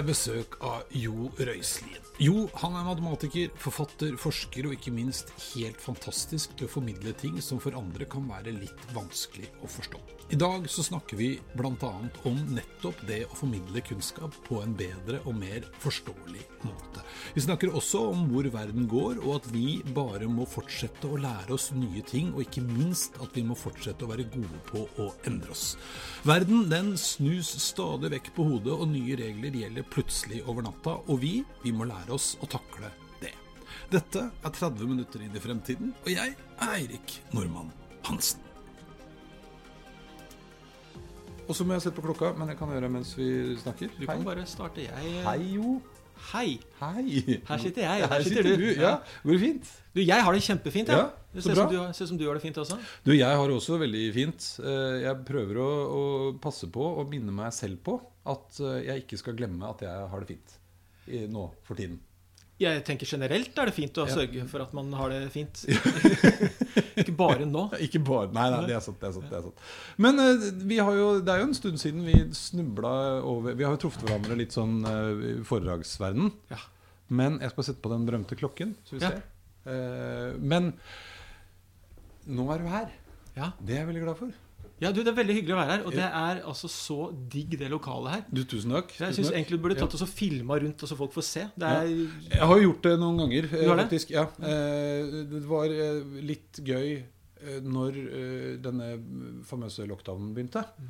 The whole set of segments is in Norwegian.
Jeg besøk av Jo Røiselien. Jo, han er matematiker, forfatter, forsker og ikke minst helt fantastisk til å formidle ting som for andre kan være litt vanskelig å forstå. I dag så snakker vi bl.a. om nettopp det å formidle kunnskap på en bedre og mer forståelig måte. Vi snakker også om hvor verden går, og at vi bare må fortsette å lære oss nye ting, og ikke minst at vi må fortsette å være gode på å endre oss. Verden den snus stadig vekk på hodet, og nye regler gjelder plutselig over natta, og vi, vi må lære oss å takle det. Dette er 30 minutter inn i fremtiden, og jeg er Eirik Normann Hansen. Og så må jeg sette på klokka, men jeg kan gjøre det mens vi snakker. Du kan bare starte. Jeg Hei, Jo. Hei. Hei. Her sitter jeg, her, Her sitter du. Ja, Går det fint? Du, jeg har det kjempefint, Ja. Ja, det ser bra. ut som, du har- ser som du har det fint også. Du, jeg har det også veldig fint. Eh, Jeg prøver å, å passe på og minne meg selv på at eh, jeg ikke skal glemme at jeg har det fint i, nå for tiden. Jeg tenker generelt er det fint å Ja. sørge for at man har det fint. Ikke bare nå. Ikke bare Nei, nei, det er sant. Det er sant, det er sant. Men eh, vi har jo, det er jo en stund siden vi snubla over Vi har jo truffet hverandre litt sånn eh, i foredragsverdenen. Ja. Men jeg skal sette på den berømte klokken, så vi Ja. ser. Eh, men nå er du her. Ja. Det er jeg veldig glad for. Ja, du, det er veldig hyggelig å være her. Og det er altså så digg, det lokalet her. Du, tusen takk. Jeg syns egentlig du burde tatt oss og filma rundt, og så folk får se. Det er, Jeg har jo gjort det noen ganger, Du har det? faktisk. Ja. Eh, Det var eh, litt gøy eh, når eh, denne famøse lockdownen begynte. Mm.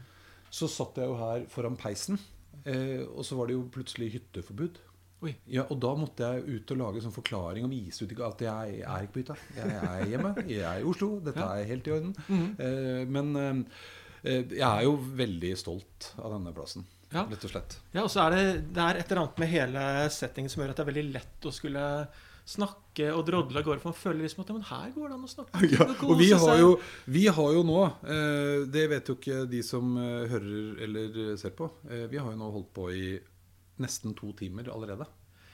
Så satt jeg jo her foran peisen, eh, og så var det jo plutselig hytteforbud. Oi. Ja, Og da måtte jeg ut og lage sånn forklaring og vise ut at jeg er ikke på hytta. Jeg er hjemme. Jeg er i Oslo. Dette er helt i orden. Mhm. Eh, Men eh, jeg er jo veldig stolt av denne plassen, Ja. rett og slett. Ja, og så er det, det er et eller annet med hele settingen som gjør at det er veldig lett å skulle snakke og drodle av gårde. For man føler liksom at ja, men her går det an å snakke. Ja, og vi har, jo, vi har jo nå eh, Det vet jo ikke de som eh, hører eller ser på. Eh, vi har jo nå holdt på i nesten to timer allerede.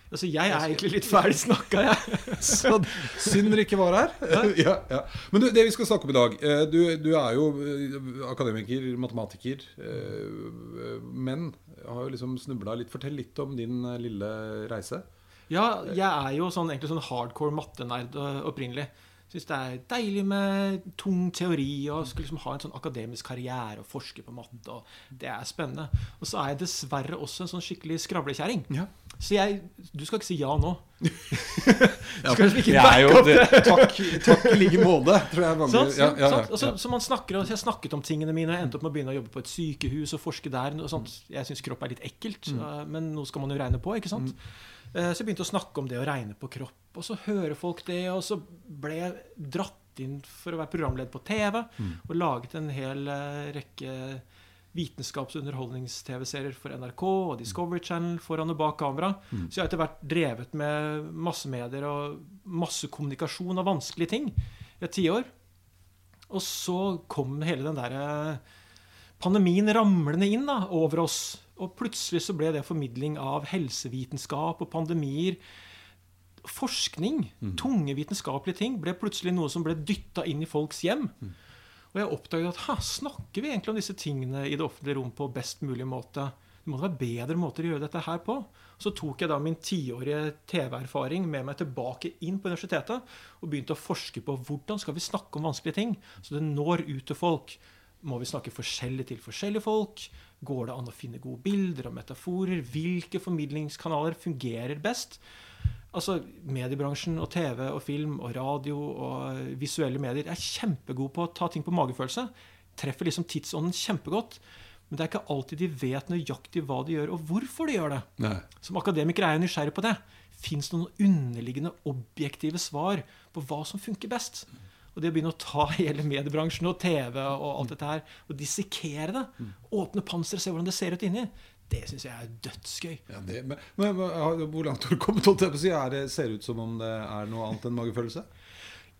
Altså, jeg er egentlig litt ferdig snakka, jeg. Så synd dere ikke var her. ja, ja. Men du, det vi skal snakke om i dag eh, Du, du er jo eh, akademiker, matematiker. eh, Men har jo liksom snubla litt. Fortell litt om din lille reise. Ja, jeg er jo sånn, egentlig sånn hardcore mattenerd opprinnelig. Syns det er deilig med tung teori og skal liksom ha en sånn akademisk karriere og forske på matte. og Det er spennende. Og så er jeg dessverre også en sånn skikkelig skravlekjerring. Ja. Så jeg Du skal ikke si ja nå. Du Skal liksom ikke backe opp det. Takk, takk i like måte, tror jeg mange ja, ja, så, så man snakker, og jeg snakket om tingene mine. Jeg endte opp med å begynne å jobbe på et sykehus og forske der. Og sånt. Jeg syns kropp er litt ekkelt, Mm. men noe skal man jo regne på. ikke sant? Mm. Så jeg begynte å snakke om det å regne på kropp, og så hører folk det. Og så ble jeg dratt inn for å være programleder på TV Mm. og laget en hel uh, rekke vitenskaps- og underholdnings-TV-serier for NRK og Discovery Channel foran og bak kamera. Mm. Så jeg har etter hvert drevet med massemedier og masse kommunikasjon av vanskelige ting i et tiår. Og så kom hele den derre pandemien ramlende inn da, over oss. Og plutselig så ble det formidling av helsevitenskap og pandemier Forskning, tunge vitenskapelige ting, ble plutselig noe som ble dytta inn i folks hjem. Og jeg oppdaget at ha, snakker vi egentlig om disse tingene i det offentlige rom på best mulig måte? Det må være bedre måter å gjøre dette her på. Så tok jeg da min tiårige TV-erfaring med meg tilbake inn på universitetet og begynte å forske på hvordan skal vi snakke om vanskelige ting, så det når ut til folk. Må vi snakke forskjellig til forskjellige folk? Går det an å finne gode bilder og metaforer? Hvilke formidlingskanaler fungerer best? Altså, Mediebransjen og TV og film og radio og visuelle medier er kjempegode på å ta ting på magefølelse. Treffer liksom tidsånden kjempegodt. Men det er ikke alltid de vet nøyaktig hva de gjør, og hvorfor de gjør det. Nei. Som akademiker er jeg nysgjerrig på det. Fins det noen underliggende objektive svar på hva som funker best? Og det å begynne å ta hele mediebransjen og TV og alt dette her, og dissekere det, åpne panseret, se hvordan det ser ut inni, det syns jeg er dødsgøy. Ja, det, men, men hvor langt har du kommet? holdt jeg på å si? Er det, ser det ut som om det er noe annet enn magefølelse?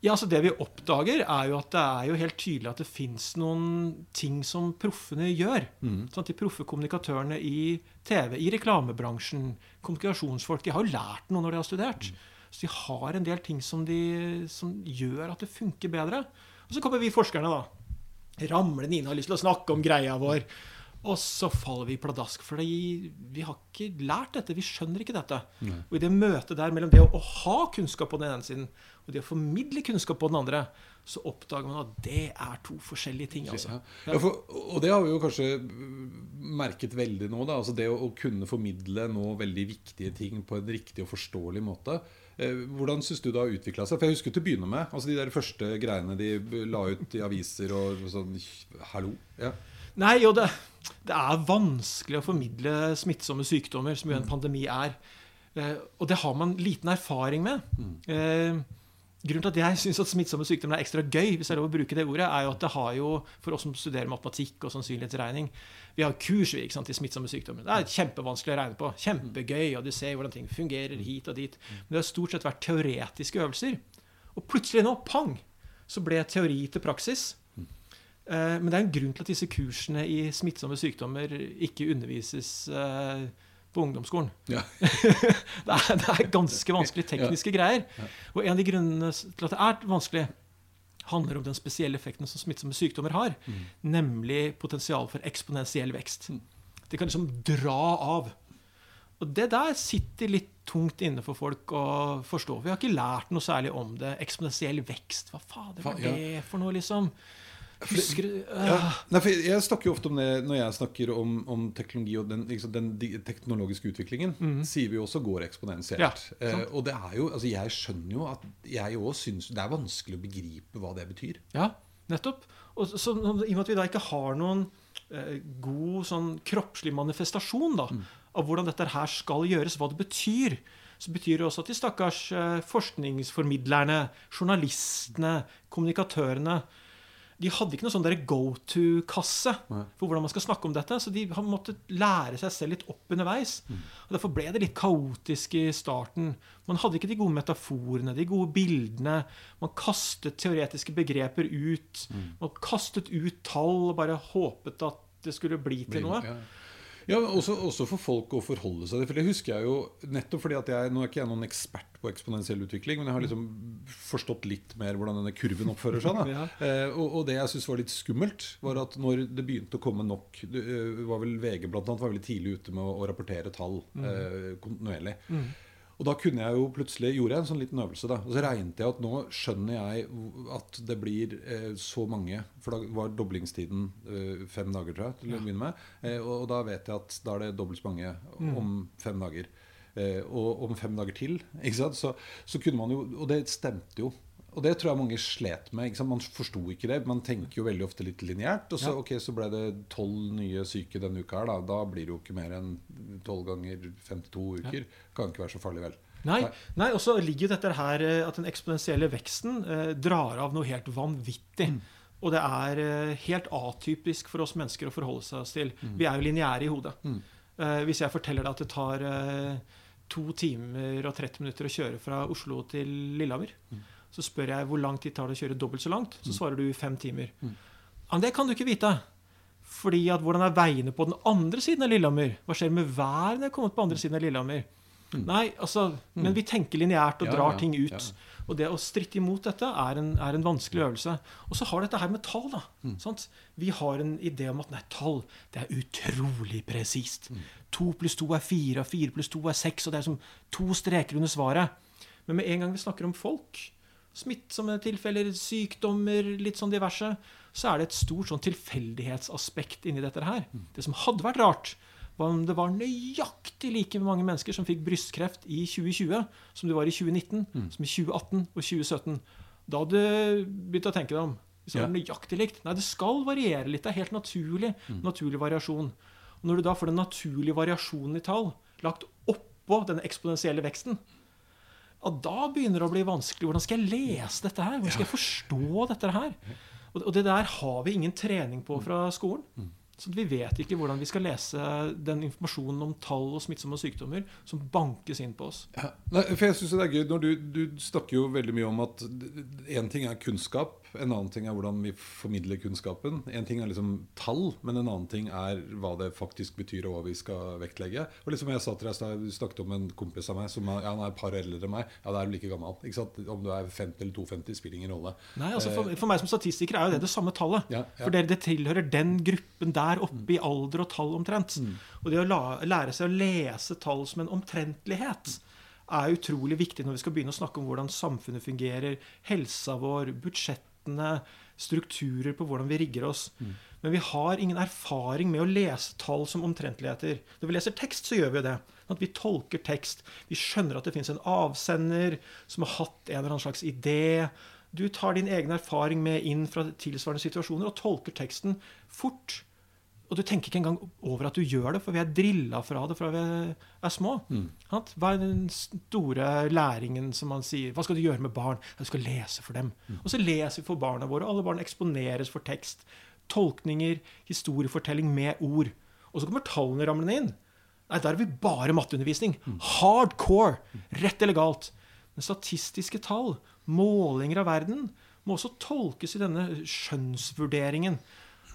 Ja, altså Det vi oppdager, er jo at det er jo helt tydelig at det fins noen ting som proffene gjør. Sånn, de proffe kommunikatørene i TV, i reklamebransjen, kommunikasjonsfolk, de har jo lært noe når de har studert. Så de har en del ting som, de, som gjør at det funker bedre. Og så kommer vi forskerne, da. Ramlende inn og har lyst til å snakke om greia vår. Og så faller vi pladask, for vi har ikke lært dette. Vi skjønner ikke dette. Og i det møtet der mellom det å, å ha kunnskap på den ene siden og det å formidle kunnskap på den andre, så oppdager man at det er to forskjellige ting. altså. Ja, for, og det har vi jo kanskje merket veldig nå. da, altså Det å, å kunne formidle nå veldig viktige ting på en riktig og forståelig måte. Eh, hvordan syns du det har utvikla seg? For jeg husker til å begynne med altså de der første greiene de la ut i aviser og sånn Hallo? Ja. Nei, og det, det er vanskelig å formidle smittsomme sykdommer, som jo en pandemi er. Eh, og det har man liten erfaring med. Eh, grunnen til at jeg syns at smittsomme sykdommer er ekstra gøy, hvis jeg er lov å bruke det ordet, er jo at det har jo, for oss som studerer matematikk og sannsynlighetsregning Vi har kurs ikke sant, i smittsomme sykdommer. Det er kjempevanskelig å regne på. Kjempegøy, og du ser hvordan ting fungerer hit og dit. Men det har stort sett vært teoretiske øvelser. Og plutselig nå, pang, så ble teori til praksis. Eh, Men det er en grunn til at disse kursene i smittsomme sykdommer ikke undervises eh, på ungdomsskolen. Ja. Det er, det er ganske vanskelige tekniske greier. Og en av de grunnene til at det er vanskelig, handler om den spesielle effekten som smittsomme sykdommer har. Nemlig potensial for eksponentiell vekst. Det kan liksom dra av. Og det der sitter litt tungt inne for folk å forstå. Vi har ikke lært noe særlig om det. Eksponentiell vekst, hva fader var det for noe, liksom? Husker du Ja. Nei, jeg snakker jo ofte om det når jeg snakker om, om teknologi og den, liksom, den teknologiske utviklingen. Sier vi også går eksponentielt. Ja, eh, og det er jo, altså jeg skjønner jo at jeg òg syns det er vanskelig å begripe hva det betyr. Ja, nettopp. Og så, I og med at vi da ikke har noen eh, god sånn kroppslig manifestasjon da, av hvordan dette her skal gjøres, hva det betyr, så betyr det også at de stakkars eh, forskningsformidlerne, journalistene, kommunikatørene de hadde ikke noe sånn go to-kasse for hvordan man skal snakke om dette. Så de har måttet lære seg selv litt opp underveis. Og Derfor ble det litt kaotisk i starten. Man hadde ikke de gode metaforene, de gode bildene. Man kastet teoretiske begreper ut. Man kastet ut tall og bare håpet at det skulle bli til noe. Ja. Ja, også, også for folk å forholde seg til. For det husker jeg jo nettopp fordi at jeg Nå er ikke jeg noen ekspert på eksponentiell utvikling, men jeg har liksom forstått litt mer hvordan denne kurven oppfører seg. Da. Ja. eh, og, og det jeg syns var litt skummelt, var at når det begynte å komme nok det eh, var vel VG blant annet var veldig tidlig ute med å, å rapportere tall eh, kontinuerlig. Og da kunne jeg jo plutselig gjorde jeg en sånn liten øvelse. da, og Så regnet jeg at nå skjønner jeg at det blir eh, så mange For da var doblingstiden eh, fem dager, tror jeg, til å begynne med. Eh, og, og da vet jeg at da er det dobbelt så mange om fem dager. Eh, og om fem dager til. ikke sant, så, så kunne man jo Og det stemte jo. Og det tror jeg mange slet med. Man forsto ikke det. Man tenker jo veldig ofte litt lineært. Og så, Ja. ok, så ble det tolv nye syke denne uka her. Da, da blir det jo ikke mer enn tolv ganger 52 uker. Kan ikke være så farlig, vel. Nei, nei og så ligger jo dette her eh, at den eksponentielle veksten eh, drar av noe helt vanvittig. Og det er eh, helt atypisk for oss mennesker å forholde seg til. Vi er jo lineære i hodet. Eh, hvis jeg forteller deg at det tar eh, to timer og 30 minutter å kjøre fra Oslo til Lillehammer, så spør jeg hvor lang tid tar det å kjøre dobbelt så langt, så svarer du fem timer. Ja, men det kan du ikke vite. Fordi at hvordan er veiene på den andre siden av Lillehammer? Hva skjer med været når jeg er kommet på andre siden av Lillehammer? Nei, altså, Men vi tenker lineært og Ja, drar ja, ting ut. ja. Og det å stritte imot dette er en, er en vanskelig øvelse. Og så har dette her med tall. da, sant? Vi har en idé om at nei, tall det er utrolig presist. To pluss to er fire, og fire pluss to er seks. Og det er som to streker under svaret. Men med en gang vi snakker om folk, smittsomme tilfeller, sykdommer, litt sånn diverse, så er det et stort sånn tilfeldighetsaspekt inni dette her. Det som hadde vært rart, var om det var nøyaktig like mange mennesker som fikk brystkreft i 2020 som det var i 2019, som i 2018 og 2017. Da hadde du begynt å tenke deg om. Hvis det Ja. er nøyaktig likt. Nei, det skal variere litt. Det er helt naturlig. Mm. Naturlig variasjon. Og når du da får den naturlige variasjonen i tall lagt oppå den eksponentielle veksten, ja, da begynner det å bli vanskelig. Hvordan skal jeg lese dette her? Hvordan skal jeg forstå dette her? Og og det der har vi ingen trening på fra skolen. Så vi vet ikke hvordan vi skal lese den informasjonen om tall og smittsomme sykdommer som bankes inn på oss. Ja. Nei, for jeg synes det er gøy når du, du snakker jo veldig mye om at én ting er kunnskap, en annen ting er hvordan vi formidler kunnskapen. En ting er liksom tall, men en annen ting er hva det faktisk betyr, og hva vi skal vektlegge. Og liksom jeg sa til deg, Du snakket om en kompis av meg som er, ja, han er et par eldre enn meg. Ja, da er du like gammel. Ikke sant? Om du er 50 eller 250, spiller ingen rolle. Nei, altså for, for meg som statistiker er jo det det samme tallet. Ja, ja. For dere, det tilhører den gruppen der oppe i alder og tall omtrent. Og det å la, lære seg å lese tall som en omtrentlighet er utrolig viktig når vi skal begynne å snakke om hvordan samfunnet fungerer, helsa vår, budsjettene, strukturer på hvordan vi rigger oss. Men vi har ingen erfaring med å lese tall som omtrentligheter. Når vi leser tekst, så gjør vi det. At vi tolker tekst. Vi skjønner at det fins en avsender som har hatt en eller annen slags idé. Du tar din egen erfaring med inn fra tilsvarende situasjoner og tolker teksten fort. Og du tenker ikke engang over at du gjør det, for vi er drilla fra det fra vi er små. Mm. Hva er den store læringen som man sier? Hva skal du gjøre med barn? Du skal lese for dem. Og så leser vi for barna våre. Alle barn eksponeres for tekst. Tolkninger, historiefortelling med ord. Og så kommer tallene ramlende inn. Nei, der er vi bare matteundervisning. Hardcore. Rett eller galt. Men statistiske tall, målinger av verden, må også tolkes i denne skjønnsvurderingen.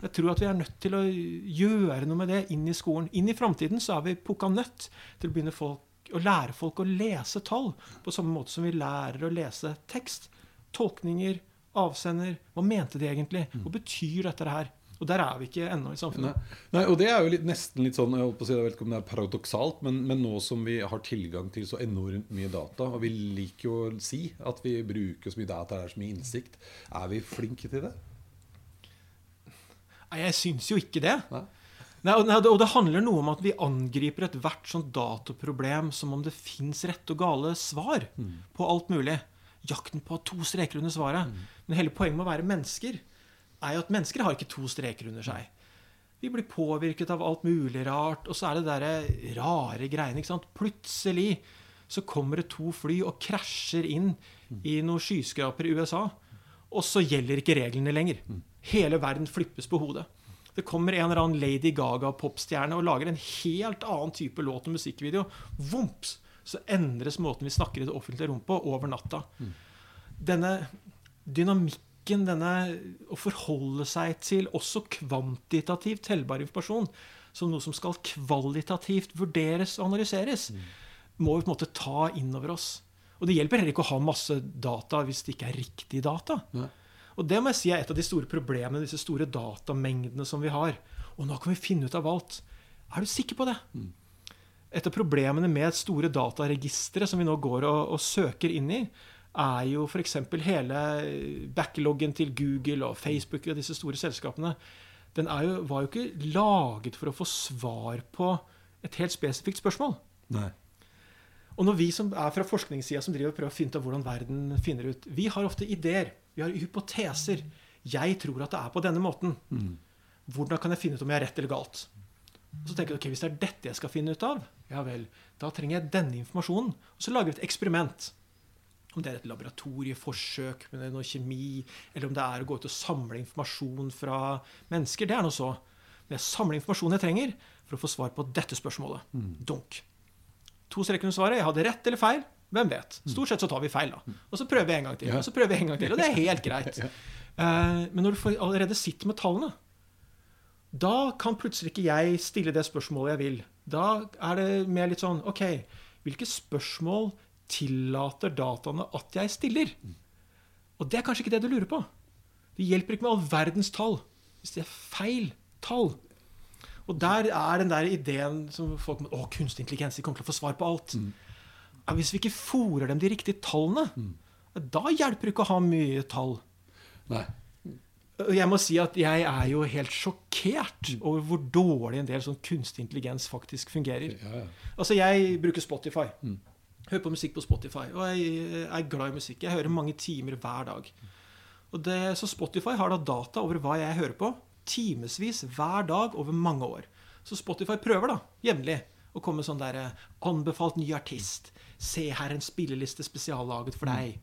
Jeg tror at vi er nødt til å gjøre noe med det inn i skolen. Inn i framtiden så er vi pukka nødt til å begynne folk, å lære folk å lese tall på samme måte som vi lærer å lese tekst. Tolkninger, avsender. Hva mente de egentlig? Hva betyr dette her? Og der er vi ikke ennå i Nei. samfunnet. Nei, og det er jo litt, nesten litt sånn Jeg holdt på å si, jeg vet ikke om det er paradoksalt, men, men nå som vi har tilgang til så enormt mye data, og vi liker jo å si at vi bruker så mye data, det er så mye innsikt, er vi flinke til det? Nei, jeg syns jo ikke det. Nei? Nei, og, og det handler noe om at vi angriper ethvert sånt dataproblem som om det fins rette og gale svar på alt mulig. Jakten på to streker under svaret. Men hele poenget med å være mennesker er jo at mennesker har ikke to streker under seg. Vi blir påvirket av alt mulig rart, og så er det der rare greiene. ikke sant? Plutselig så kommer det to fly og krasjer inn i noen skyskraper i USA. Og så gjelder ikke reglene lenger. Hele verden flippes på hodet. Det kommer en eller annen Lady Gaga-popstjerne og lager en helt annen type låt og musikkvideo. Vomps! Så endres måten vi snakker i det offentlige rom på over natta. Denne dynamikken, denne å forholde seg til også kvantitativt tellbar informasjon, som noe som skal kvalitativt vurderes og analyseres, må vi på en måte ta inn over oss. Og det hjelper heller ikke å ha masse data hvis det ikke er riktig data. Nei. Og det må jeg si er et av de store problemene, disse store datamengdene som vi har. Og nå kan vi finne ut av alt. Er du sikker på det? Et av problemene med store dataregistre som vi nå går og, og søker inn i, er jo f.eks. hele backloggen til Google og Facebook og disse store selskapene. Den er jo, var jo ikke laget for å få svar på et helt spesifikt spørsmål. Nei. Og når vi som er fra forskningssida som driver og prøver å finne ut hvordan verden finner ut Vi har ofte ideer. Vi har hypoteser. Jeg tror at det er på denne måten. Hvordan kan jeg finne ut om jeg er rett eller galt? Og så tenker jeg, ok, Hvis det er dette jeg skal finne ut av, ja vel, da trenger jeg denne informasjonen. Og så lager vi et eksperiment. Om det er et laboratorieforsøk med noe kjemi, eller om det er å gå ut og samle informasjon fra mennesker, det er nå så. Men jeg samler informasjonen jeg trenger for å få svar på dette spørsmålet. Dunk. To streker under svaret. Jeg hadde rett eller feil. Hvem vet? Stort sett så tar vi feil, da. Og så prøver vi en gang til. Og så prøver vi en gang til. Og det er helt greit. Eh, Men når du allerede sitter med tallene, da kan plutselig ikke jeg stille det spørsmålet jeg vil. Da er det mer litt sånn OK, hvilke spørsmål tillater dataene at jeg stiller? Og det er kanskje ikke det du lurer på. Det hjelper ikke med all verdens tall hvis det er feil tall. Og der er den der ideen som folk Å, kunstig intelligens, de kommer til å få svar på alt. Ja, hvis vi ikke fòrer dem de riktige tallene, da hjelper det ikke å ha mye tall. Nei. Jeg må si at jeg er jo helt sjokkert over hvor dårlig en del sånn kunstig intelligens faktisk fungerer. Ja, ja. Altså, jeg bruker Spotify. Hører på musikk på Spotify. Og jeg er glad i musikk. Jeg hører mange timer hver dag. Og det, så Spotify har da data over hva jeg hører på, timevis hver dag over mange år. Så Spotify prøver da, jevnlig å komme med sånn der eh, 'Anbefalt ny artist'. 'Se her en spilleliste spesiallaget for deg'.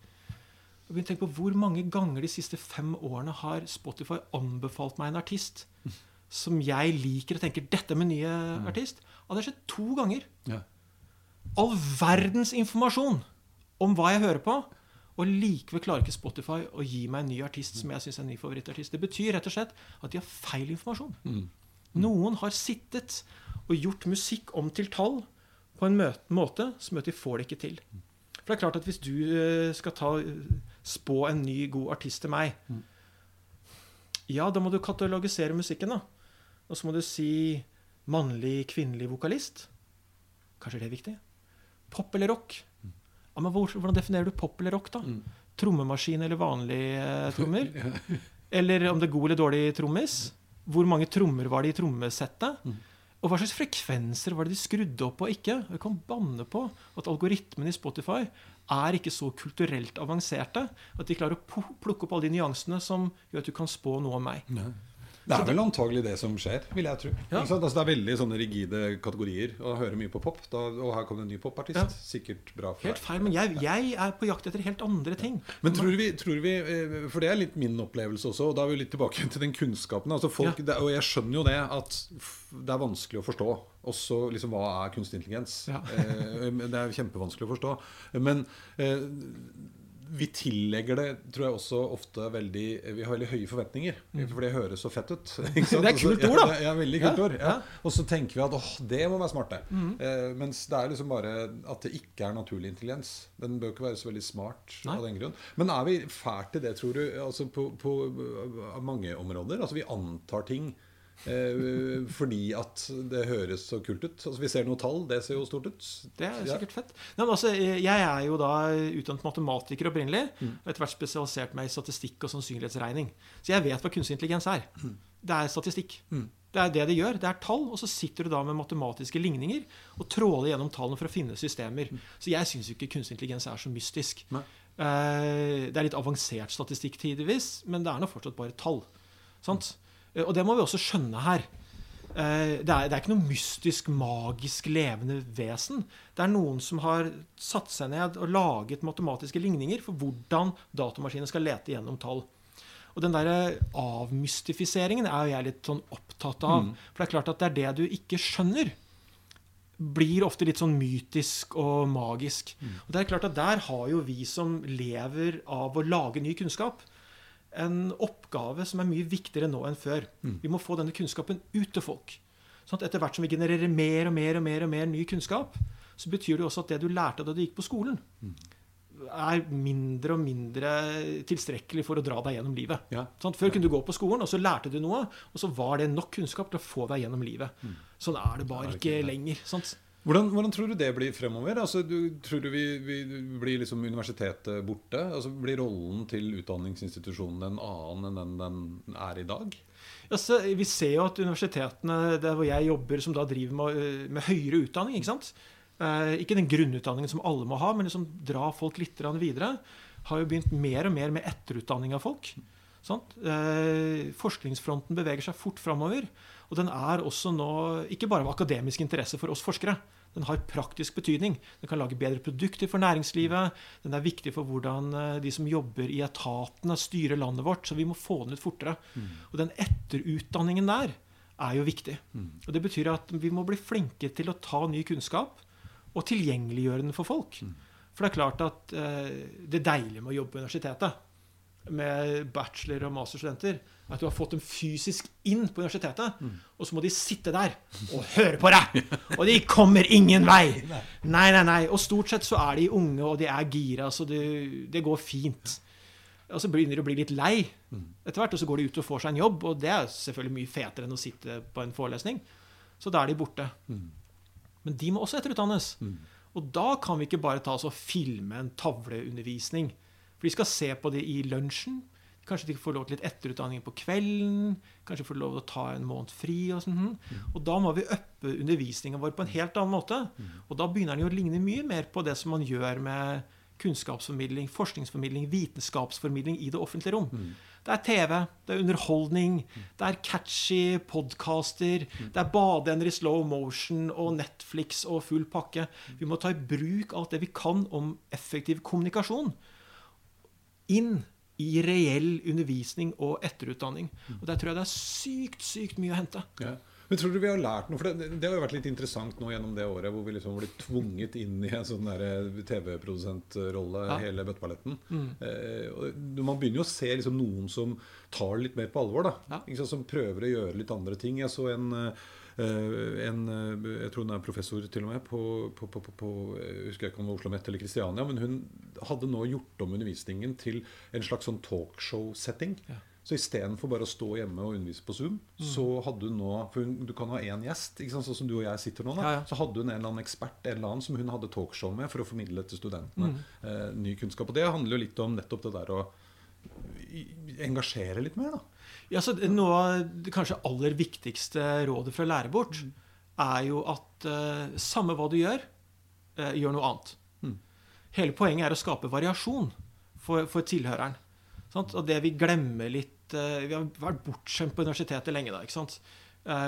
Og begynn å tenke på Hvor mange ganger de siste fem årene har Spotify anbefalt meg en artist som jeg liker og tenker 'Dette er min nye artist'? Og det har skjedd to ganger. Ja. All verdens informasjon om hva jeg hører på. Og likevel klarer ikke Spotify å gi meg en ny artist som jeg synes er en ny favorittartist. Det betyr rett og slett at de har feil informasjon. Noen har sittet og gjort musikk om til tall på en måte som gjør at de får det ikke til. For det er klart at hvis du eh, skal ta, eh, spå en ny, god artist til meg Ja, da må du katalogisere musikken, da. Og så må du si mannlig, kvinnelig vokalist. Kanskje det er viktig? Pop eller rock? Ja, men hvor, hvordan definerer du pop eller rock, da? Trommemaskin eller vanlig eh, trommer? Eller om det er god eller dårlig trommis? Hvor mange trommer var det i trommesettet? Og hva slags frekvenser var det de skrudde opp og ikke? Jeg kan banne på at algoritmene i Spotify er ikke så kulturelt avanserte at de klarer å plukke opp alle de nyansene som gjør at du kan spå noe om meg. Det er vel antagelig det som skjer, vil jeg tro. Ja. Altså, det er veldig sånne rigide kategorier. Og jeg hører mye på pop. Da, og her kom det en ny popartist. Ja. Sikkert bra for Helt feil, men jeg, jeg er på jakt etter helt andre ting. Men tror vi, tror vi eh, For det er litt min opplevelse også, og da er vi litt tilbake til den kunnskapen. Altså folk, Ja. det, og jeg skjønner jo det at det er vanskelig å forstå. Også liksom hva er kunstig intelligens. Eh, det er kjempevanskelig å forstå. Men eh, vi tillegger det, tror jeg også ofte veldig Vi har veldig høye forventninger. For det høres så fett ut. Mm. Det er kult ord, da. Ja, er veldig kult Ja, ord. Ja. Mm. Og så tenker vi at åh, det må være smart, det. Eh, mens det er liksom bare at det ikke er naturlig intelligens. Den bør ikke være så veldig smart Nei. av den grunn. Men er vi fælt til det, tror du? Altså på, på mange områder? Altså vi antar ting eh, fordi at det høres så kult ut. Altså Vi ser noen tall, det ser jo stort ut. Det er sikkert fett. Nei, men altså, jeg er jo da utdannet matematiker opprinnelig. Og etter hvert spesialisert meg i statistikk og sannsynlighetsregning. Så jeg vet hva kunstig intelligens er. Det er statistikk. Det er det det gjør. Det er tall, og så sitter du da med matematiske ligninger og tråler gjennom tallene for å finne systemer. Så jeg syns ikke kunstig intelligens er så mystisk. Nei. Eh, Det er litt avansert statistikk tidvis, men det er nå fortsatt bare tall. Sant? Eh, Og det må vi også skjønne her. Eh, Det er, det er ikke noe mystisk, magisk, levende vesen. Det er noen som har satt seg ned og laget matematiske ligninger for hvordan datamaskinen skal lete gjennom tall. Og den der avmystifiseringen er jo jeg litt sånn opptatt av. For det er klart at det er det du ikke skjønner, blir ofte litt sånn mytisk og magisk. Og det er klart at der har jo vi som lever av å lage ny kunnskap, en oppgave som er mye viktigere nå enn før. Vi må få denne kunnskapen ut til folk. Sånn at etter hvert som vi genererer mer og mer og mer og mer ny kunnskap, så betyr det også at det du lærte da du gikk på skolen, er mindre og mindre tilstrekkelig for å dra deg gjennom livet. Ja. Sant? Før kunne du gå på skolen, og så lærte du noe, og så var det nok kunnskap til å få deg gjennom livet. Sånn er det bare Er ikke ikke lenger. Sant? Hvordan, hvordan tror du det blir fremover? Altså, du, tror du vi, vi blir liksom universitetet borte? Altså, blir rollen til utdanningsinstitusjonen en annen enn den den er i dag? Altså, vi ser jo at universitetene der hvor jeg jobber, som da driver med, øh, med høyere utdanning ikke? Eh, ikke den grunnutdanningen som alle må ha, men liksom dra folk litt videre. Har jo begynt mer og mer med etterutdanning av folk. Eh, forskningsfronten beveger seg fort framover. Og den er også nå ikke bare av akademisk interesse for oss forskere. Den har praktisk betydning. Den kan lage bedre produkter for næringslivet. Den er viktig for hvordan eh, de som jobber i etatene, styrer landet vårt. Så vi må få den ut fortere. Og den etterutdanningen der er jo viktig. Og det betyr at vi må bli flinke til å ta ny kunnskap og tilgjengeliggjøre den for folk. For det er klart at eh, det deilige med å jobbe på universitetet med bachelor- og masterstudenter, er at du har fått dem fysisk inn på universitetet, og så må de sitte der og høre på deg! Og de kommer ingen vei! Nei, nei, nei. Og stort sett så er de unge, og de er gira, så det, det går fint. Og så begynner de å bli litt lei etter hvert, og så går de ut og får seg en jobb, og det er selvfølgelig mye fetere enn å sitte på en forelesning. Så da er de borte. Men de må også etterutdannes. Og da kan vi ikke bare ta oss og filme en tavleundervisning. For de skal se på det i lunsjen. Kanskje de får lov til litt etterutdanning på kvelden. Kanskje får lov til å ta en måned fri. Og sånn. Og da må vi uppe undervisninga vår på en helt annen måte. Og da begynner den jo å ligne mye mer på det som man gjør med kunnskapsformidling, forskningsformidling, vitenskapsformidling i det offentlige rom. Det er TV, det er underholdning, det er catchy podcaster, det er badeender i slow motion og Netflix og full pakke. Vi må ta i bruk alt det vi kan om effektiv kommunikasjon inn i reell undervisning og etterutdanning. Og Der tror jeg det er sykt, sykt mye å hente. Ja. Men tror du vi har lært noe? For det, det har jo vært litt interessant nå gjennom det året hvor vi liksom ble tvunget inn i en sånn der TV-produsentrolle, Ja. hele bøtteballetten. Mm. Eh, man begynner jo å se liksom noen som tar det litt mer på alvor. da Ja. Som prøver å gjøre litt andre ting. Jeg så en eh, en, eh, jeg tror hun er professor til og med på, på, på, på, jeg husker ikke om Oslo Met eller Kristiania. Men hun hadde nå gjort om undervisningen til en slags sånn talkshow-setting. Ja. Så istedenfor bare å stå hjemme og undervise på Zoom, så hadde hun nå For hun, du kan ha én gjest, ikke sant? sånn som du og jeg sitter nå. Da, Ja, ja. Så hadde hun en eller annen ekspert en eller annen som hun hadde talkshow med for å formidle til studentene eh, ny kunnskap. Og det handler jo litt om nettopp det der å engasjere litt mer, da. Ja, så Noe av det kanskje aller viktigste rådet for å Lære bort er jo at uh, samme hva du gjør, uh, gjør noe annet. Mm. Hele poenget er å skape variasjon for, for tilhøreren. Sant? Og det vi glemmer litt uh, Vi har vært bortskjemt på universitetet lenge. da, ikke sant?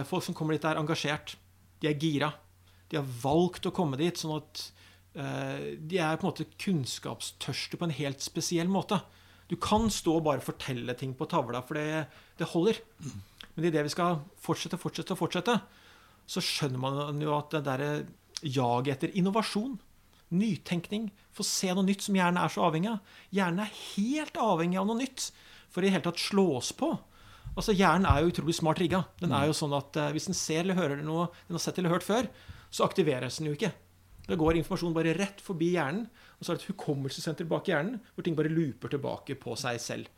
Folk som kommer dit, er engasjert. De er gira. De har valgt å komme dit. sånn at de er på en måte kunnskapstørste på en helt spesiell måte. Du kan stå og bare fortelle ting på tavla, for det, det holder. Men idet vi skal fortsette, fortsette og fortsette, så skjønner man jo at det derre jaget etter innovasjon, nytenkning, få se noe nytt som hjernen er så avhengig av Hjernen er helt avhengig av noe nytt for i det hele tatt slås på. Altså Hjernen er jo utrolig smart rigga. Den er jo sånn at uh, Hvis den ser eller hører noe den har sett eller hørt før, så aktiveres den jo ikke. Da går informasjonen bare rett forbi hjernen, og så er det et hukommelsessenter bak hjernen hvor ting bare looper tilbake på seg selv.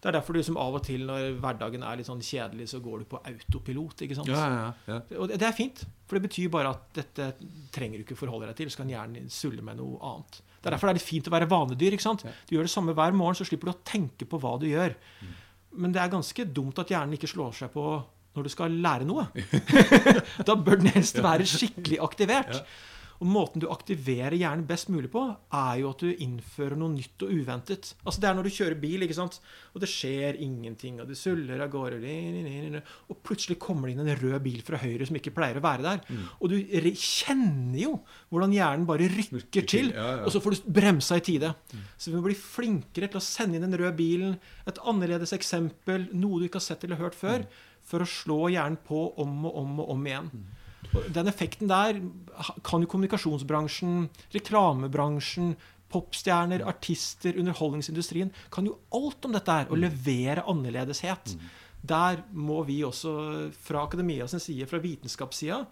Det er derfor du liksom av og til når hverdagen er litt sånn kjedelig, så går du på autopilot. ikke sant? ja, ja. Og det det er fint, for det betyr bare at dette trenger du ikke forholde deg til. Så kan hjernen sulle med noe annet. Det er derfor det er litt fint å være vanedyr. ikke sant? Du gjør det samme hver morgen, så slipper du å tenke på hva du gjør. Men det er ganske dumt at hjernen ikke slår seg på når du skal lære noe. da bør den helst være skikkelig aktivert. Og måten du aktiverer hjernen best mulig på, er jo at du innfører noe nytt og uventet. Altså Det er når du kjører bil, ikke sant? og det skjer ingenting, og du suller av gårde, og plutselig kommer det inn en rød bil fra høyre som ikke pleier å være der. Og du kjenner jo hvordan hjernen bare rykker til, Ja, ja. og så får du bremsa i tide. Så vi må bli flinkere til å sende inn den røde bilen, et annerledes eksempel, noe du ikke har sett eller hørt før, for å slå hjernen på om og om og om igjen. Den effekten der kan jo kommunikasjonsbransjen, reklamebransjen, popstjerner, artister, underholdningsindustrien kan jo alt om dette her, Å levere annerledeshet. Der må vi også fra akademia sin side, fra vitenskapssida,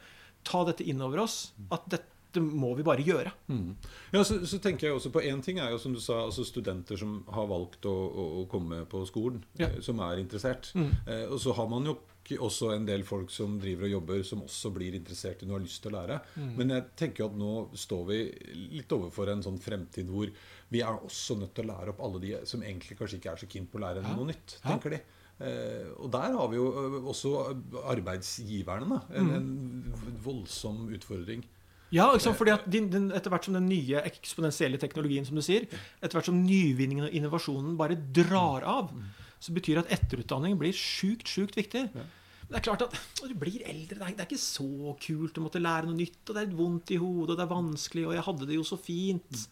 ta dette inn over oss. At dette må vi bare gjøre. Mm. Ja, så, så tenker jeg også på Én ting er jo som du sa, altså studenter som har valgt å, å, å komme på skolen, Ja. eh, som er interessert. Mm. Eh, og så har man jo også en del folk som driver og jobber, som også blir interessert i noe og har lyst til å lære. Mm. Men jeg tenker at nå står vi litt overfor en sånn fremtid hvor vi er også nødt til å lære opp alle de som egentlig kanskje ikke er så keen på å lære Ja. noe nytt. Tenker de. Eh, og der har vi jo også arbeidsgiverne da, en, en voldsom utfordring. Ja, liksom, fordi at din, den, etter hvert som den nye eksponentielle teknologien, som du sier, etter hvert som nyvinningen og innovasjonen bare drar av, så betyr det at etterutdanning blir sjukt, sjukt viktig. Ja. Men det er klart at når du blir eldre, det er, det er ikke så kult å måtte lære noe nytt, og det er vondt i hodet, og det er vanskelig, og jeg hadde det jo så fint.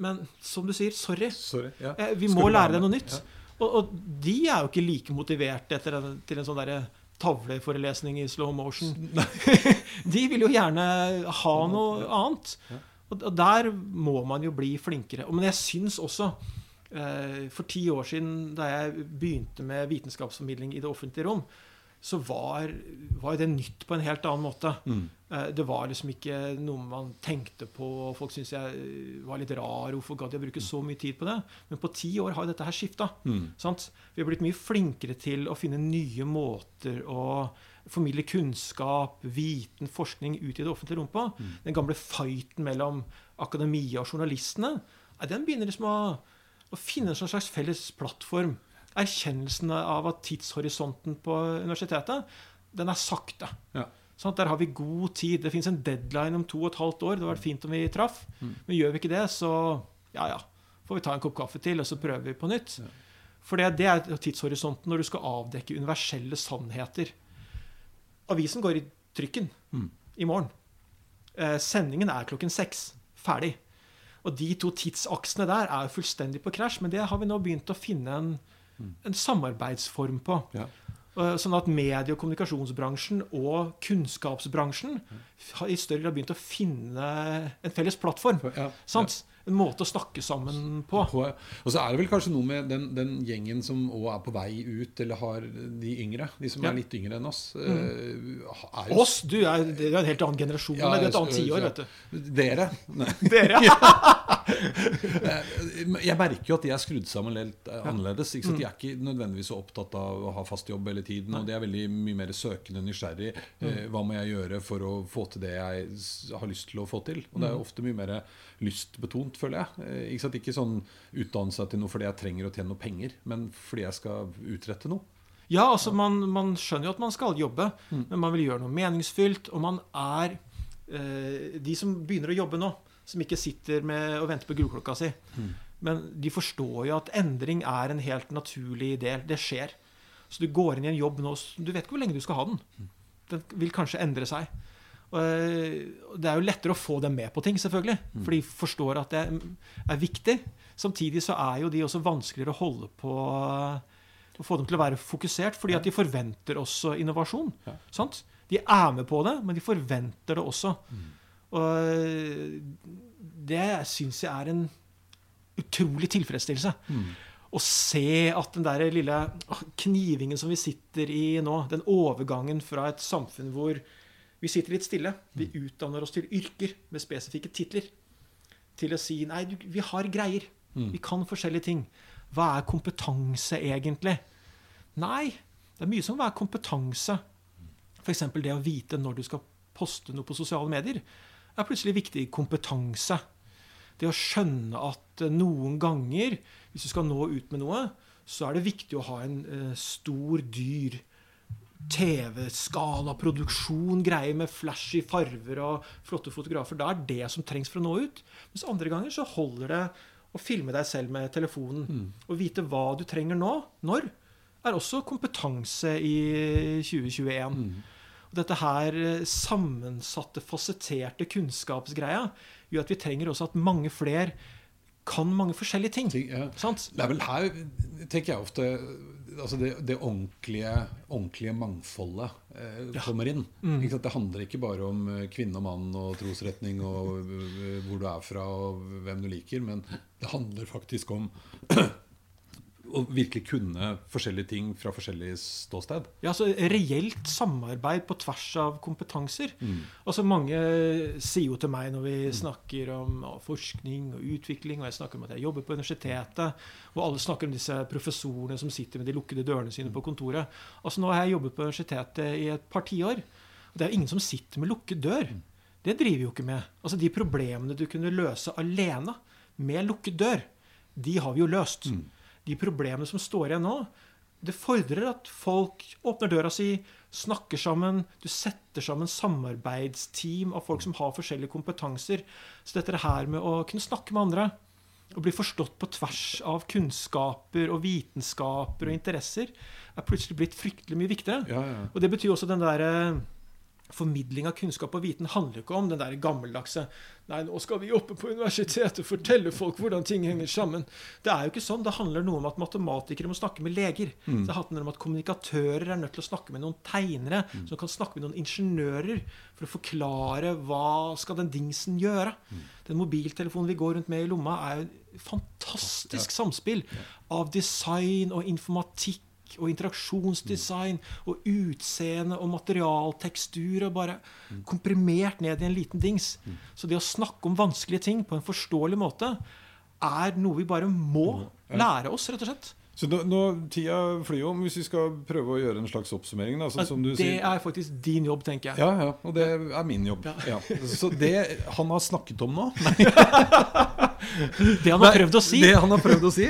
Men som du sier, sorry. Sorry. Ja. Eh, Vi må Skulle lære deg noe nytt. Og, og de er jo ikke like motiverte etter en, til en sånn derre tavleforelesning i slow motion. de vil jo gjerne ha noe annet. Og, der må man jo bli flinkere. Men jeg syns også For ti år siden, da jeg begynte med vitenskapsformidling i det offentlige rom, så var, var det nytt på en helt annen måte. Mm. Eh, Det var liksom ikke noe man tenkte på. og Folk syntes jeg eh, var litt rar. Hvorfor gadd jeg bruke så mye tid på det? Men på ti år har jo dette her skifta. Mm. Vi har blitt mye flinkere til å finne nye måter å formidle kunnskap, viten, forskning ut i det offentlige rom på. Den gamle fighten mellom akademia og journalistene, den begynner liksom å, å finne en sånn slags felles plattform. Erkjennelsen av at tidshorisonten på universitetet, den er sakte. Ja. Sånn at der har vi god tid. Det fins en deadline om to og et halvt år. Det hadde vært fint om vi traff. Men gjør vi ikke det, så Ja ja, får vi ta en kopp kaffe til, og så prøver vi på nytt. For det, det er tidshorisonten når du skal avdekke universelle sannheter. Avisen går i trykken i morgen. Eh, sendingen er klokken seks. Ferdig. Og de to tidsaksene der er jo fullstendig på krasj, men det har vi nå begynt å finne en, en samarbeidsform på. Ja. Eh, Sånn at medie- og kommunikasjonsbransjen og kunnskapsbransjen har i større grad begynt å finne en felles plattform. Ja, Sant? En måte å snakke sammen på. Og så er det vel kanskje noe med den, den gjengen som òg er på vei ut, eller har de yngre, de som Ja. er litt yngre enn oss. Mm. er jo- Oss? Du er, er en helt annen generasjon. Ja, det er et annet tiår, ja. vet du. Dere. Dere, Eh, Jeg merker jo at de er skrudd sammen litt eh, annerledes. Ikke sant? De er ikke nødvendigvis så opptatt av å ha fast jobb hele tiden. Og de er veldig mye mer søkende nysgjerrig. Eh, Hva må jeg gjøre for å få til det jeg har lyst til å få til? Og det er jo ofte mye mer lystbetont, føler jeg. Eh, Ikke, sant? ikke sånn utdanne seg til noe fordi jeg trenger å tjene noe penger, men fordi jeg skal utrette noe. Ja, altså man, man skjønner jo at man skal jobbe, men man vil gjøre noe meningsfylt. Og man er eh, De som begynner å jobbe nå, som ikke sitter med og venter på gullklokka si, men de forstår jo at endring er en helt naturlig del. Det skjer. Så du går inn i en jobb nå Du vet ikke hvor lenge du skal ha den. Den vil kanskje endre seg. Og eh, det er jo lettere å få dem med på ting, selvfølgelig. For de forstår at det er viktig. Samtidig så er jo de også vanskeligere å holde på å få dem til å være fokusert, fordi at de forventer også innovasjon. Ja. Sant? De er med på det, men de forventer det også. Og det syns jeg er en utrolig tilfredsstillelse. Å se at den der lille knivingen som vi sitter i nå, den overgangen fra et samfunn hvor vi sitter litt stille, vi utdanner oss til yrker med spesifikke titler, til å si nei, vi har greier. Vi kan forskjellige ting. Hva er kompetanse egentlig? Nei, det er mye som er kompetanse. F.eks. det å vite når du skal poste noe på sosiale medier, er plutselig viktig kompetanse. Det å skjønne at eh, noen ganger, hvis du skal nå ut med noe, så er det viktig å ha en eh, stor, dyr TV-skala, produksjon, greier med flashy farver og flotte fotografer. Da er det som trengs for å nå ut. Mens andre ganger så holder det å filme deg selv med telefonen. Og vite hva du trenger nå, når, er også kompetanse i 2021. Og dette her eh, sammensatte, fasetterte kunnskapsgreia gjør at vi trenger også at mange flere kan mange forskjellige ting. Ting, ja. Sant? Det er vel her, tenker jeg ofte altså det, det ordentlige, ordentlige mangfoldet eh, kommer inn. Ikke sant? Det handler ikke bare om eh, kvinne og mann og trosretning og eh, hvor du er fra og hvem du liker, men det handler faktisk om å virkelig kunne forskjellige ting fra forskjellig ståsted. Ja, altså Reelt samarbeid på tvers av kompetanser. Altså Mange sier jo til meg når vi snakker om forskning og utvikling, og jeg snakker om at jeg jobber på universitetet, og alle snakker om disse professorene som sitter med de lukkede dørene sine på kontoret. Altså Nå har jeg jobbet på universitetet i et par tiår, og det er jo ingen som sitter med lukket dør. Det driver jo ikke med. Altså De problemene du kunne løse alene med lukket dør, de har vi jo løst. De problemene som står igjen nå, det fordrer at folk åpner døra si, snakker sammen. Du setter sammen samarbeidsteam av folk som har forskjellige kompetanser. Så dette her med å kunne snakke med andre og bli forstått på tvers av kunnskaper og vitenskaper og interesser, er plutselig blitt fryktelig mye viktigere. Ja, ja. Og det betyr også den derre Formidling av kunnskap og viten handler ikke om den der gammeldagse Nei, nå skal vi oppe på universitetet og fortelle folk hvordan ting henger sammen. Det er jo ikke sånn. Det handler noe om at matematikere må snakke med leger. Det handler om at kommunikatører er nødt til å snakke med noen tegnere, som kan snakke med noen ingeniører for å forklare hva skal den dingsen gjøre. Den mobiltelefonen vi går rundt med i lomma, er jo et fantastisk samspill av design og informatikk og interaksjonsdesign og utseende og materialtekstur og bare komprimert ned i en liten dings. Så det å snakke om vanskelige ting på en forståelig måte er noe vi bare må lære oss, rett og slett. Så nå, nå, Tida flyr jo om, hvis vi skal prøve å gjøre en slags oppsummering. Da, som du det sier. er faktisk din jobb, tenker jeg. Ja, ja, og det er min jobb. Ja. Så det han har snakket om nå Det han har prøvd å si. Det han har prøvd å si.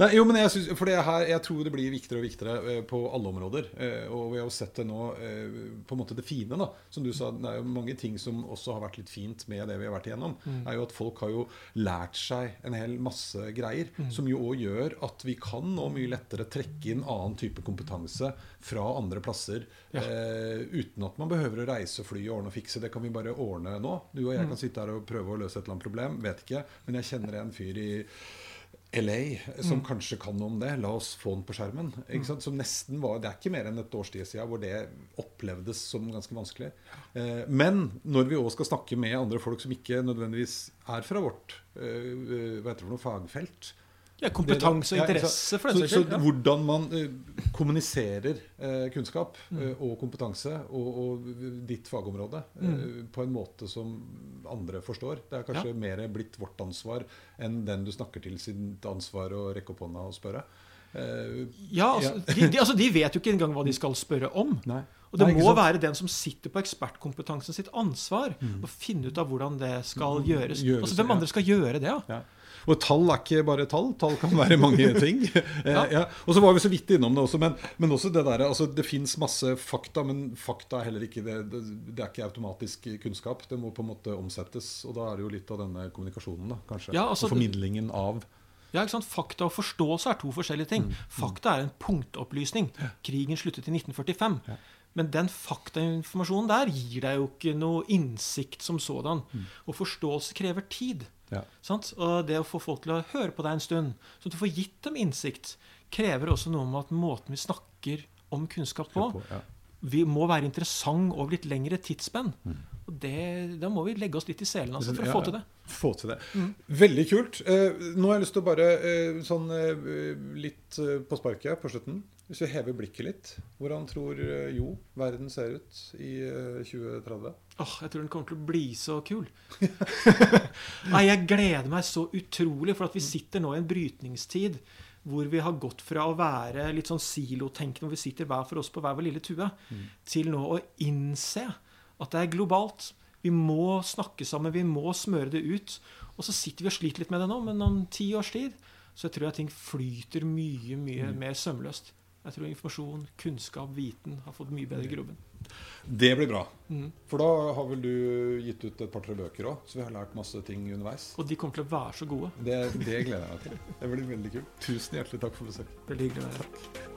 Nei, jo, men jeg, synes, for det her, jeg tror det blir viktigere og viktigere eh, på alle områder. Eh, og vi har jo sett det nå, eh, på en måte det fine, da. Som du sa, det er jo mange ting som også har vært litt fint med det vi har vært igjennom. Mm. er jo at folk har jo lært seg en hel masse greier. Mm. Som jo òg gjør at vi kan nå mye lettere trekke inn annen type kompetanse fra andre plasser. Ja. Eh, uten at man behøver å reise, fly og ordne og fikse. Det kan vi bare ordne nå. Du og jeg Mm. kan sitte her og prøve å løse et eller annet problem. Vet ikke. Men jeg kjenner en fyr i LA som Mm. kanskje kan noe om det. La oss få den på skjermen. Sant? Som nesten var, Det er ikke mer enn et års tid siden hvor det opplevdes som ganske vanskelig. Eh, men når vi òg skal snakke med andre folk som ikke nødvendigvis er fra vårt eh, eh, hva heter det for noe, fagfelt Ja, kompetanse og interesse, for den saks så skyld. Hvordan man uh, kommuniserer uh, kunnskap Mm. eh, og kompetanse og, og ditt fagområde mm. på en måte som andre forstår. Det er kanskje mer blitt vårt ansvar enn den du snakker til sitt ansvar å rekke opp hånda og spørre. Ja, altså, de, de, altså, de vet jo ikke engang hva de skal spørre om. nei. Og det Nei, må være den som sitter på ekspertkompetansen sitt ansvar å finne ut av hvordan det skal gjøres. Mm. Gjøres, Altså, Hvem ja. andre skal gjøre det? Ja. Ja. Og tall er ikke bare tall. Tall kan være mange ting. Eh, Ja. ja. Og så var vi så vidt innom det også, men, men også det der, altså, det fins masse fakta, men fakta er heller ikke det, det, det er ikke automatisk kunnskap. Det må på en måte omsettes. Og da er det jo litt av denne kommunikasjonen, da, kanskje. Ja, altså, og formidlingen av Ja, ikke sant? Fakta og forståelse er to forskjellige ting. Mm. Fakta er en punktopplysning. Krigen sluttet i 1945. Men den faktainformasjonen der gir deg jo ikke noe innsikt som sådan. Mm. Og forståelse krever tid. ja. Sant? Og det å få folk til å høre på deg en stund, så du får gitt dem innsikt, krever også noe med at måten vi snakker om kunnskap på, på, ja. vi må være interessant over litt lengre tidsspenn. Mm. Og det, da må vi legge oss litt i selen altså, for Ja, å få til det. Få til det. Mm. Veldig kult. Eh, nå har jeg lyst til å bare eh, sånn eh, litt eh, på sparket på slutten. Hvis vi hever blikket litt, hvordan tror eh, Jo verden ser ut i eh, 2030? Åh, jeg tror den kommer til å bli så kul. Nei, jeg gleder meg så utrolig, for at vi sitter nå i en brytningstid hvor vi har gått fra å være litt sånn silotenkende, hvor vi sitter hver for oss på hver vår lille tue, til nå å innse at det er globalt. Vi må snakke sammen, vi må smøre det ut. Og så sitter vi og sliter litt med det nå, men om ti års tid så tror jeg ting flyter mye, mye mer sømløst. Jeg tror informasjon, kunnskap, viten har fått mye bedre grobunn. Det blir bra. Mm. For da har vel du gitt ut et par-tre bøker òg, så vi har lært masse ting underveis. Og de kommer til å være så gode. Det, det gleder jeg meg til. Det blir veldig kult. Tusen hjertelig takk for besøket. Veldig hyggelig å være her.